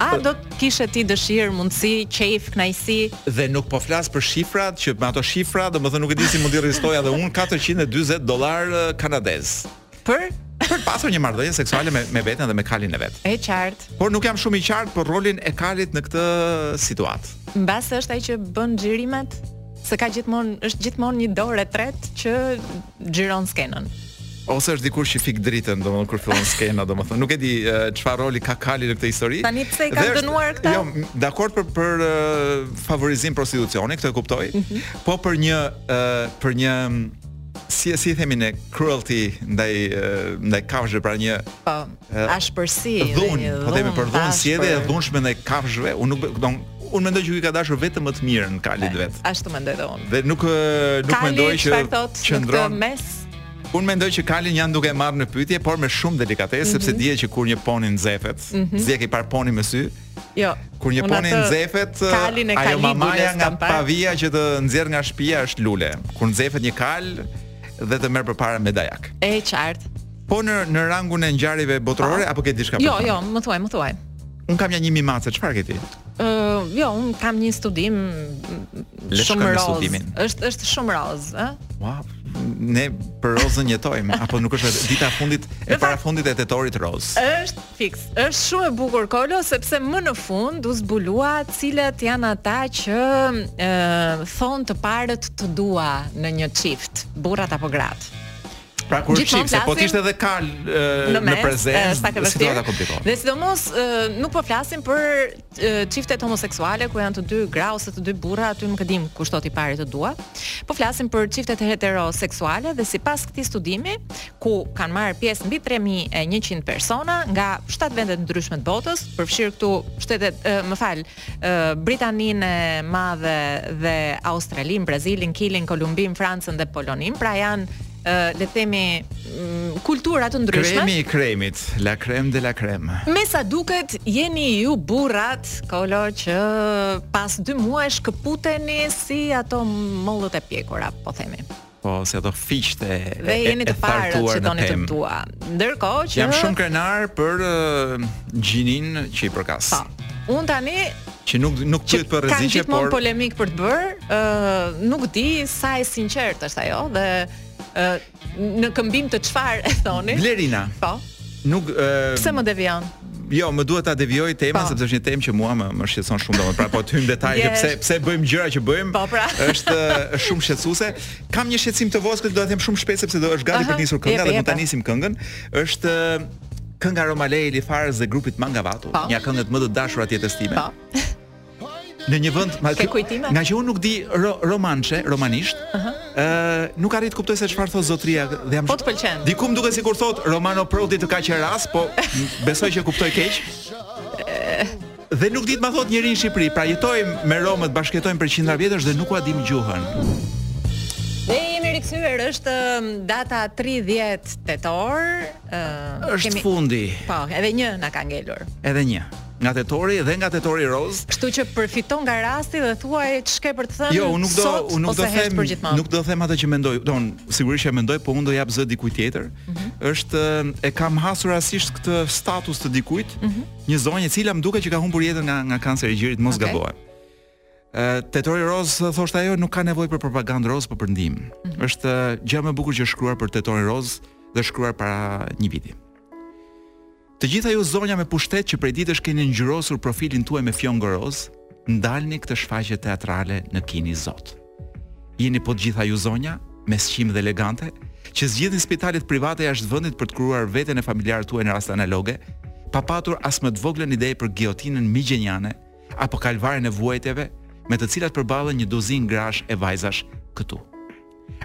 A do të kishe ti dëshirë, mundësi, qejf, kënaqësi? Dhe nuk po flas për shifrat, që me ato shifra, domethënë nuk e di si mund të rezistoja dhe unë 440 dollarë kanadezë. Për për të pasur një marrëdhënie seksuale me me veten dhe me kalin e vet. E qartë. Por nuk jam shumë i qartë për rolin e kalit në këtë situatë. Mbase është ai që bën xhirimet? Se ka gjithmonë, është gjithmonë një dorë e tretë që xhiron skenën. Ose është dikush që fik dritën, domethënë kur fillon skena, domethënë nuk e di çfarë roli ka kali në këtë histori. Tani pse i kanë dënuar këta? Jo, dakord për për uh, favorizim prostitucioni, këtë e kuptoj. Mm -hmm. Po për një uh, për një si si i themi ne cruelty ndaj uh, ndaj kafshëve pra një po. ashpërsi dhe dhunë, po themi për dhunë sjellje e dhunshme ndaj kafshëve, unë nuk don unë mendoj që i ka dashur vetëm më të mirën kalit të vet. Ashtu mendoj dhe unë. Dhe nuk nuk mendoj që qëndron mes Unë mendoj që kalin janë duke marrë në pyetje, por me shumë delikatesë, mm -hmm. sepse dihet që kur një poni nxehet, mm -hmm. s'e ke parë poni me sy. Jo. Kur një poni nxehet, ajo mamaja nga Pavia që të nxjerr nga shtëpia është lule. Kur nxehet një kalë dhe të merr përpara me dajak. E qartë. Po në në rangun e ngjarjeve botërore apo ke diçka për jo, të? Jo, jo, më thuaj, më thuaj. Unë kam një mi mace, çfarë ke ti? Ë, uh, jo, unë kam një studim shumë roz. Është është shumë roz, ë? Wow. Ne për rozën jetojmë, apo nuk është dita e fundit e parafundit e tetorit roz. Është fiks. Është shumë e bukur Kolo sepse më në fund u zbulua cilët janë ata që ë uh, thonë të parët të dua në një çift, burrat apo gratë. Pra kur shih se po të ishte edhe Kolo në, në prezencë, në situata komplikohet. Dhe sidomos nuk po flasim për çiftet homoseksuale ku janë të dy gra ose të dy burra, aty nuk e dim kush thotë i pari të dua. Po flasim për çiftet heteroseksuale dhe sipas këtij studimi ku kanë marrë pjesë mbi 3100 persona nga 7 vende të ndryshme të botës, përfshirë këtu shtetet, më fal, Britaninë e Madhe dhe Australinë, Brazilin, Kilin, Kolumbinë, Francën dhe Poloninë, pra janë le të themi mm, kultura të ndryshme. Kremi i kremit, la krem de la krem. Me sa duket jeni ju burrat, Kolo që pas 2 muajsh shkëputeni si ato mollët e pjekura, po themi. Po, si ato fiqtë e Dhe jeni të parët që thoni të dua. Ndërkohë që jam shumë krenar për uh, gjininë që i përkas. Po. Unë tani që nuk nuk pyet për rreziqe, por gjithmonë polemikë për të bërë, ë uh, nuk di sa e sinqertë është ajo dhe ë uh, në këmbim të çfarë e thoni. Blerina. Po. Nuk ë uh, Pse më devijon? Jo, më duhet ta devijoj temën po. sepse është një temë që mua më më shqetëson shumë domosdoshmë. Pra po të hyjmë në detaje pse pse bëjmë gjëra që bëjmë. Po, pra. Është është shumë shqetësuese. Kam një shqetësim të vogël, do ta them shumë shpejt sepse është gati për të nisur kënga dhe mund ta nisim këngën. Është kënga Romale i Lifarës dhe grupit Mangavatu, po. një nga këngët më të dashura të jetës time. Po. në një vend ma kjo, ngaqë unë nuk di ro, romançe, romanisht, ëh, uh -huh. uh, nuk arrij të kuptoj se çfarë thotë zotëria dhe jam Po të pëlqen. Diku më duket sikur thotë Romano Prodi të qi ras, po besoj që kuptoj keq. Dhe nuk di të ma thotë njeri në Shqipëri, pra jetojmë me Romët, bashkëjetojmë për qindra vjetësh dhe nuk ua dimë gjuhën. Ne jemi rikthyer, është um, data 30 tetor, ëh, uh, është kemi... fundi. Po, edhe një na ka ngelur. Edhe një. Nga tetori dhe nga tetori roz. Kështu që përfito nga rasti dhe thuaj ç'ke për të thënë. Jo, unë nuk do, unë nuk do të them, nuk do të them atë që mendoj. Domethënë, sigurisht që mendoj, po unë do jap zë dikujt tjetër. Mm -hmm. Është e kam hasur rastisht këtë status të dikujt, mm -hmm. një zonje e cila më duket që ka humbur jetën nga nga kanceri i gjirit, mos okay. gabohem. Ë, Tetori Roz thoshte ajo nuk ka nevojë për propagandë roz, po për ndihmë. Mm -hmm. Është gjëja më e bukur që është shkruar për Tetorin Roz dhe shkruar para një viti. Të gjitha ju zonja me pushtet që prej ditësh keni ngjyrosur profilin tuaj me fjongo roz, ndalni këtë shfaqje teatrale në kini zot. Jeni po të gjitha ju zonja, me sqim dhe elegante, që zgjidhni spitalet private jashtë vendit për të kuruar veten e familjarët tuaj në raste analoge, pa patur as më të voglën ide për gijotinën migjeniane apo kalvarin e vuajtjeve me të cilat përballen një duzinë grash e vajzash këtu.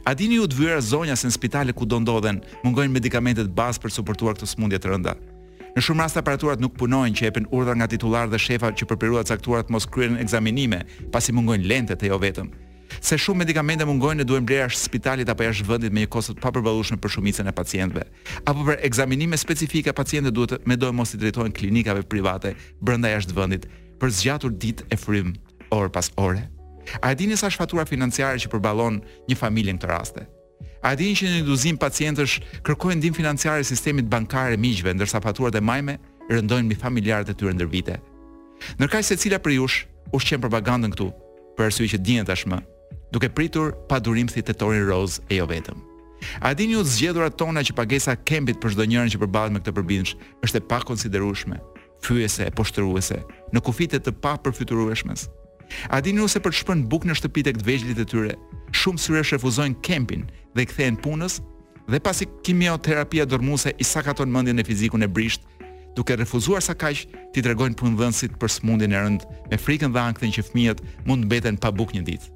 A dini ju të vyera zonja se në spitale kudo ndodhen, mungojnë medikamentet bazë për të suportuar këto sëmundje të rënda. Në shumë raste aparaturat nuk punojnë që jepen urdhra nga titullarë dhe shefa që për periudha të caktuara të mos kryhen ekzaminime, pasi mungojnë lentet e jo vetëm. Se shumë medikamente mungojnë e duhen blerë jashtë spitalit apo jashtë vendit me një kosto të papërballueshme për shumicën e pacientëve. Apo për ekzaminime specifike pacientët duhet medoemos t'i drejtohen klinikave private brenda jashtë vendit për zgjatur ditë e frymë. orë pas ore. A e dini sa është fatura financiare që përballon një familje në këto raste? A dini që një duzinë pacientësh kërkojnë ndihmë financiare sistemit bankar e miqve, ndërsa faturat e majme rëndojnë mbi familjarët e tyre ndër vite. Ndërkaq secila prej jush ushqen propagandën këtu, për arsye që dihen tashmë, duke pritur pa durim dhe tetorin roz e jo vetëm. A dini ju të zgjedhurat tona që pagesa e kempit për çdonjërën që përballet me këtë përbindsh është e pakonsiderueshme? fyese e poshtëruese, në kufijtë e të papërfytyrueshmes. A dini ju se për të shpënë bukë në shtëpi tek të vegjlit e tyre, shumë syresh refuzojnë kempin dhe i kthehen punës, dhe pasi kimioterapia dërrmuese i sakaton mendjen e fizikun e brishtë, duke refuzuar sakaq t'i tregojnë punëdhënësit për sëmundjen e rëndë, me frikën dhe ankthin që fëmijët mund të mbeten pa bukë një ditë.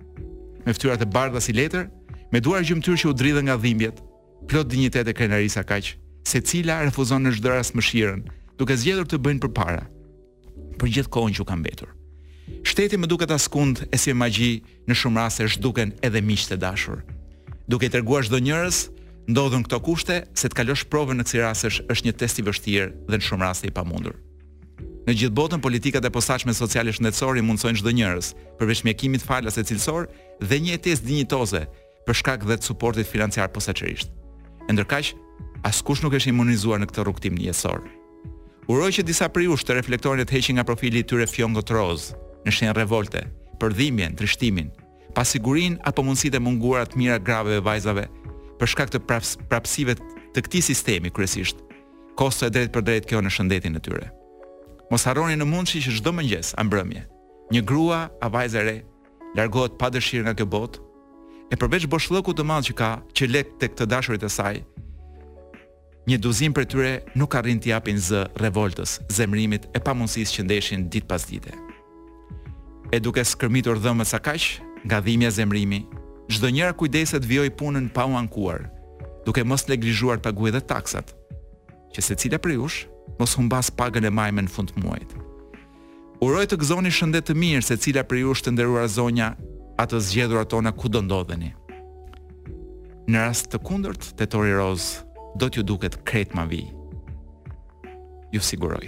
Me fytyrat e bardha si letër, me duar e gjymtyrë që u dridhen nga dhimbjet, plot dinjitet e krenari sakaq, secila refuzon në çdo rast mëshirën, duke zgjedhur të bëjnë përpara për gjithë kohën që u ka mbetur. Shteti s'duket askund e si me magji në shumë raste zhduken edhe miqtë e dashur. Duke i treguar çdonjërës, ndodhur në këto kushte se të kalosh provën në kësi rastesh është një test i vështirë dhe në shumë raste i pamundur. Në gjithë botën politikat e posaçme sociale shëndetësore i mundësojnë çdonjërës, përveç mjekimit falas e cilësor dhe një jetesë dinjitoze, për shkak dhe të suportit financiar posaçërisht. E ndërkaq, askush nuk është imunizuar në këtë rrugëtim jetësor. Uroj që disa prej jush të reflektojnë e të heqin nga profili i tyre fjongot roz, në shenjë revolte, për dhimbjen, trishtimin, pasigurinë apo mundësitë e munguara të mijëra grave dhe vajzave për shkak të prapës, prapësive të këtij sistemi kryesisht. Kosto e drejtpërdrejtë kjo në shëndetin e tyre. Mos harroni në mundshi që çdo mëngjes a mbrëmje, një grua a vajzë e re largohet pa dëshirë nga kjo botë, e përveç boshllëkut të madh që ka, që lë tek të dashurit e saj, një duzinë prej tyre nuk arrin të japin zë revoltës, zemërimit e pamundësisë që ndeshin ditë pas dite. E duke skërmitur dhëmbët sakaq, nga dhimbja zemërimi, çdonjëra kujdeset të vijojë punën pa u ankuar, duke mos neglizhuar të paguajë dhe taksat, që secila prej jush mos humbasë pagën e majme në fund të muajit. Uroj të gëzoni shëndet të mirë secila prej jush të nderuara zonja a të zgjedhura tona kudo ndodheni. Në rast të kundërt, tetori roz do t'ju duket krejt mavi. Ju siguroj.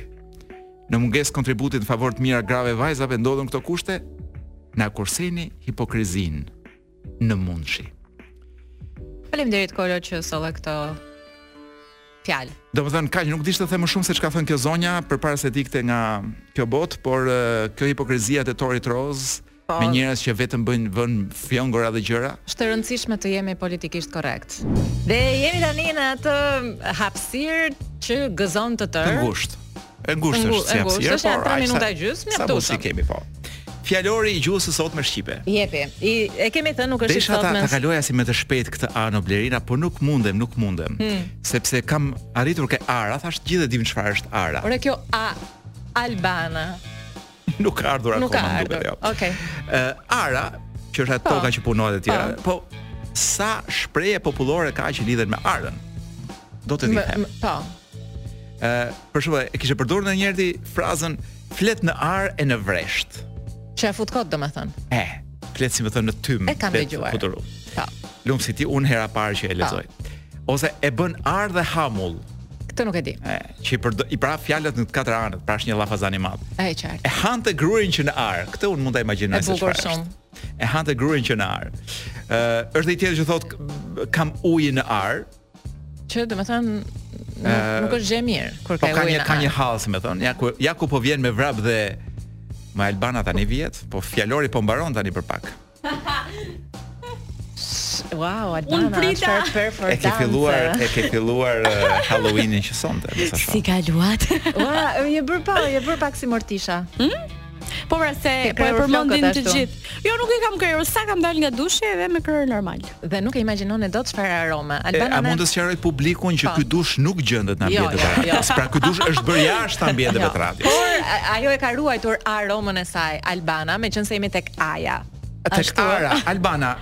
Në mungesë të kontributit në favor të mijëra grave e vajzave ndodhur në këto kushte, na kurseni hipokrizinë. në mundshi. Faleminderit Kolo që solle këto fjalë. Domethënë kaq nuk di ç' të them më shumë se ç'ka thënë kjo zonja përpara se të ikte nga kjo botë, por kjo hipokrizia e Tetorit Rozë po, me njerëz që vetëm bëjnë vënë fjongo dhe gjëra. Është e rëndësishme të jemi politikisht korrekt. Dhe jemi tani në atë hapësirë që gëzon të tërë. Të ngushtë. E ngushtë është, si hapësirë është, janë 3 minuta e gjysmë, mjaftueshëm. Sa mundësi kemi, po. Fjalori i gjuhës së sotme shqipe. Jepi. I e kemi thënë nuk është i sotëm. Ta kaloja si me të shpejt këtë A-në o Blerina, po nuk mundem, nuk mundem. Hmm. Sepse kam arritur ke ara, thashë gjithë e dimë çfarë është ara. Ore kjo A Albana. Nuk ka ardhur akoma. Nuk ka ardhur. Jo. Okej. Ara, që është ajo po. ka që punohet etj. Po. po sa shprehje popullore ka që lidhen me arën? Dua t'i di. Po. Ë, për shembull, e kishe përdorur ndonjëherë ti frazën flet në arë e në vresht. Që e fut kot domethënë. E, flet si me thënë në tym. E kam dëgjuar. Futur. Po. Lum si ti unë hera e parë që e po. lexoj. Ose e bën arë dhe hamull. Këtë nuk e di. E, që i përdor, i pra fjalët në të katër anët, pra është një llafazan i madh. E qartë. E hante grurin që në arë. Këtë unë mund ta imagjinoj se çfarë. Është shumë. E hante grurin që në arë. Ë, është dhe një tjetër që thotë ka ujin në arë. Që domethënë nuk është gjë mirë kur po ka ujin. Po ka një ka një hall, si me thënë. Ja ku ja ku po vjen me vrap dhe Më Albana tani vjen, po fjalori po mbaron tani për pak. Wow, Albana, Unë prita. E ke filluar, e ke filluar uh, Halloweenin që sonte, me sa shoh. Si kaluat? Ua, je bërë pa, je bërë pak si Mortisha. Hm? Po pra se po e përmendin të gjithë. Jo, nuk e kam krehur, sa kam dalë nga dushi edhe m'u kreh normal. dhe nuk e imagjinoni dot çfarë arome. Albana e, a mund të sqaroj publikun që po. ky dush nuk gjendet në jo, ambientet jo, e radios. Jo, jo. Pra ky dush është bërë jashtë ambienteve jo. të radios. Por ajo e ka ruajtur aromën e saj Albana, meqense jemi tek Aja. Tek Ara, Albana.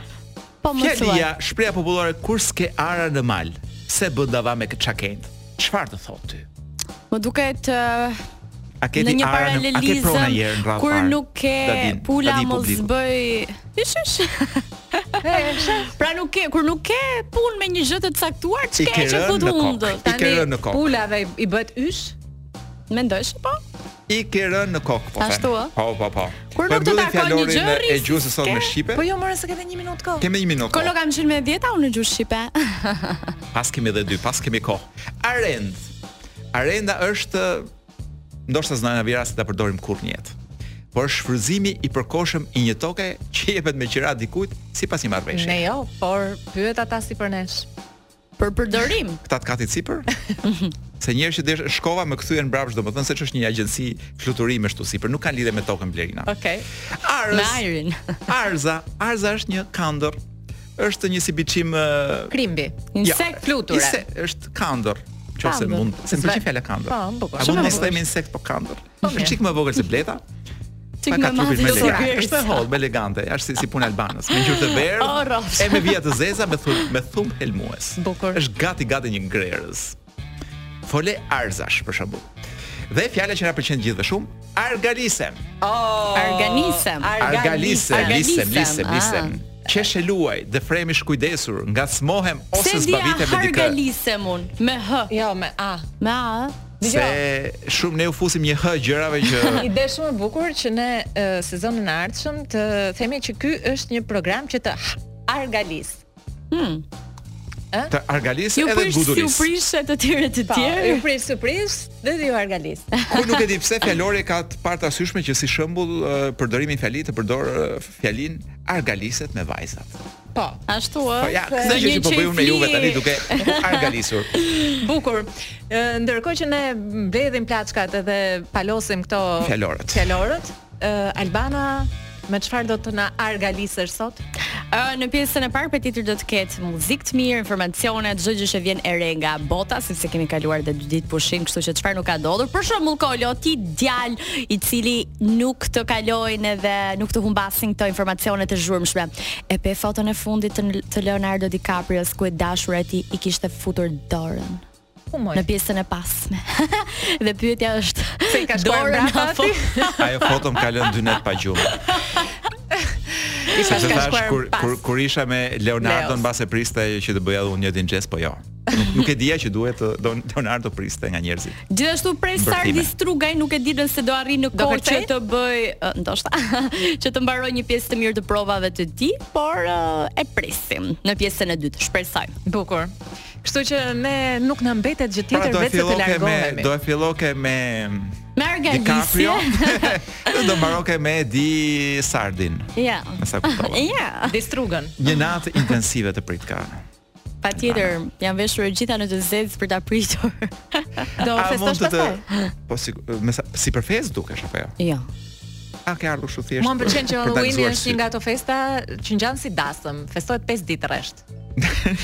Po më thuaj, shprehja popullore kur s'ke arë në mal, pse bën dava me çakejtë. Çfarë të thotë ty? Më duket uh, A ka një paralelizëm kur par, nuk ke din, pula mos bëj. Ish ish. pra nuk ke kur nuk ke punë me një gjë të caktuar, ç'ke që fut hundët. Tani pulave i bëhet ysh? Mendoj se po? I ke rënë në kokë, po ashtu. Po, po, po. Kur po nuk të takon një gjë rrisi. E gjuhës sotme shqipe. Po jo, more se ke edhe 1 minutë kohë. Kemi 1 minutë. Kolo kam qenë me 10 A-u në gjuhë shqipe. po s'kemi edhe 2, po s'kemi kohë. Arendë. Arenda është ndoshta s'na vjen rasti ta përdorim kurrë në jetë. Por shfrytëzimi i përkohshëm i një toke që jepet me qira dikujt sipas një marrëveshje. Ne jo, por pyet ata sipër nesh. për përdorim. Këta të katit sipër? se një herë që desh shkova më kthyen mbrapsht, domethënë se ç'është një agjenci fluturimi ashtu sipër, nuk kanë lidhje me tokën Blerina. Okej. Okay. Arzë. Me ajrin. Arza, Arza është një kandër. Është një si biçim uh... krimbi, insekt ja, fluture. Insekt është kandër. Qoftë se mund, se më pëlqen fjala kandër. Po, bukur. A mund të themi insekt po kandër? Po mirë. Çik më e vogël se bleta. Çik më e madhe se sora. Kjo është e hollë, elegante, është si si puna e Albanës, me ngjyrë të verdhë, oh, e me vija të zeza me thumb me thumb helmues. Bukur. Është gati gati një grerëz. Fole arzash për shembull. Dhe fjala që na pëlqen të gjithëve shumë, argalisem. Oh, argalisem. Argalisem, argalisem, lisem, lisem. Ah. Qesh e luaj, dëfrej i shkujdesur, ngazmohem ose zbavitem me dikë. S'e dija hargalisem unë, me hë. Jo, me a. Me a, Se shumë ne u fusim një hë gjërave që. Ide shumë e bukur që në sezonin e ardhshëm të themi që ky është një program që të argalis. Hmm. Ë? Të argalis edhe gudulis. Ju prish surprizë të tjera të tjerë. Ju prish surprizë dhe ju argalis. Kurse nuk e di pse fjalori ka parë të arsyeshme që si shembull përdorimi i fjalës të përdorë fjalinë argaliset me vajzat. Po, ashtu është. Po ja, këtë gjë që po bëj unë me juve tani duke u argalisur. Bukur. Ndërkohë që ne mbledhim plaçkat edhe palosim këto fjalorët. Fjalorët, Albana Me çfarë do të na argalisësh sot? Uh, në pjesën e parë patjetër do të ketë muzikë të mirë, informacione, çdo gjë që vjen e re nga bota, sepse kemi kaluar dhe dy ditë pushim, kështu që çfarë nuk ka ndodhur. Për shembull, Kolo, ti je djalë i cili nuk të kalojnë dhe nuk të humbasin këto informacione të zhurmshme. E pe foton e fundit të Leonardo DiCaprio-s ku e dashura e tij i kishte futur dorën. Ku moj? Në pjesën e pasme. dhe pyetja është, ç'i ka shkuar brapa aty? Ajo foto më ka lënë dy net pa gjumë. Isha ka shkuar kur, kur kur isha me Leonardo mbase priste që të bëja unë një të tillë gjest po jo. Nuk, nuk e dija që duhet të, Leonardo priste nga njerëzit. Gjithashtu pres Sardi Strugaj nuk e di nëse do arrijë në kohë që të bëjë, ndoshta, që të mbarojë një pjesë të mirë të provave të tij, por e presim në pjesën e dytë, shpresoj. Bukur. Kështu që ne nuk na mbetet gjë pra, tjetër pra, vetëm të largohemi. Do e filloke me me argalisjen. DiCaprio. do mbaroke me Di Sardin. Ja. Yeah. Me sa kuptova. Ja. Yeah. Di Strugën. Një natë intensive të pritka. Patjetër, jam veshur e gjitha në të zezë për ta pritur. Do të festosh pastaj. Po si me sa si për festë dukesh apo jo? Jo. A ke ardhur kështu thjesht? Mua më pëlqen që Halloween është një nga ato festa që ngjan si dasëm, festohet 5 ditë rresht.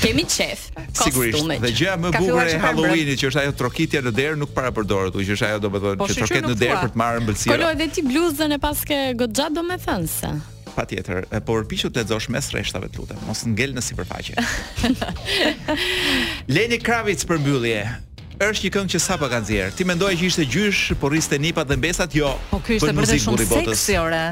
Kemi qejf. Sigurisht. Dhe gjëja më e bukur e Halloweenit që është ajo trokitja në derë nuk para përdoret, që është ajo domethënë po, që troket në derë për të marrë ëmbëlsira. Kolo edhe ti bluzën e paske goxha domethënë se. Patjetër, e, përpiqu të lexosh mes rreshtave, të lutem, mos ngel në sipërfaqe. Lenny Kravitz për mbyllje. Është një këngë që sapo ka nxjerrë. Ti mendoje që ishte gjysh, po rriste nipat dhe mbesat, jo. Po ky ishte Bën bërë muzikë shumë burri botës. seksi ore.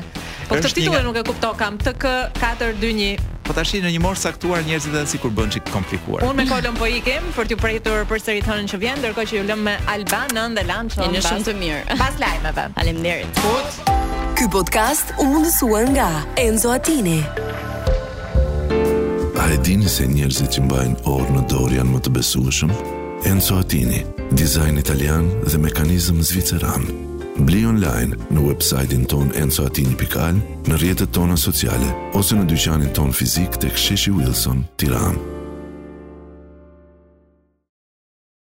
Po këtë Është një titullin nga- nuk e kuptoj kam TK 421. Po tash në një moshë të caktuar njerëzit edhe sikur bëhen çik komplikuar. Unë me Kolën po ikim për t'ju pritur përsëri të hënën që vjen, ndërkohë që ju lëmë me Albanën dhe Lançon. Jeni shumë të mirë. Pas lajmeve. Faleminderit. Ky podcast U mundësua nga Enzo Attini. A e dini se njerëzit që mbajnë orë në dorë janë më të besueshëm? Enzo Attini, dizajn italian dhe mekanizëm zviceran. Bli online në website-in tonë enzoattini.al, në rrjetet tona sociale ose në dyqanin tonë fizik tek Sheshi Wilson, Tiranë.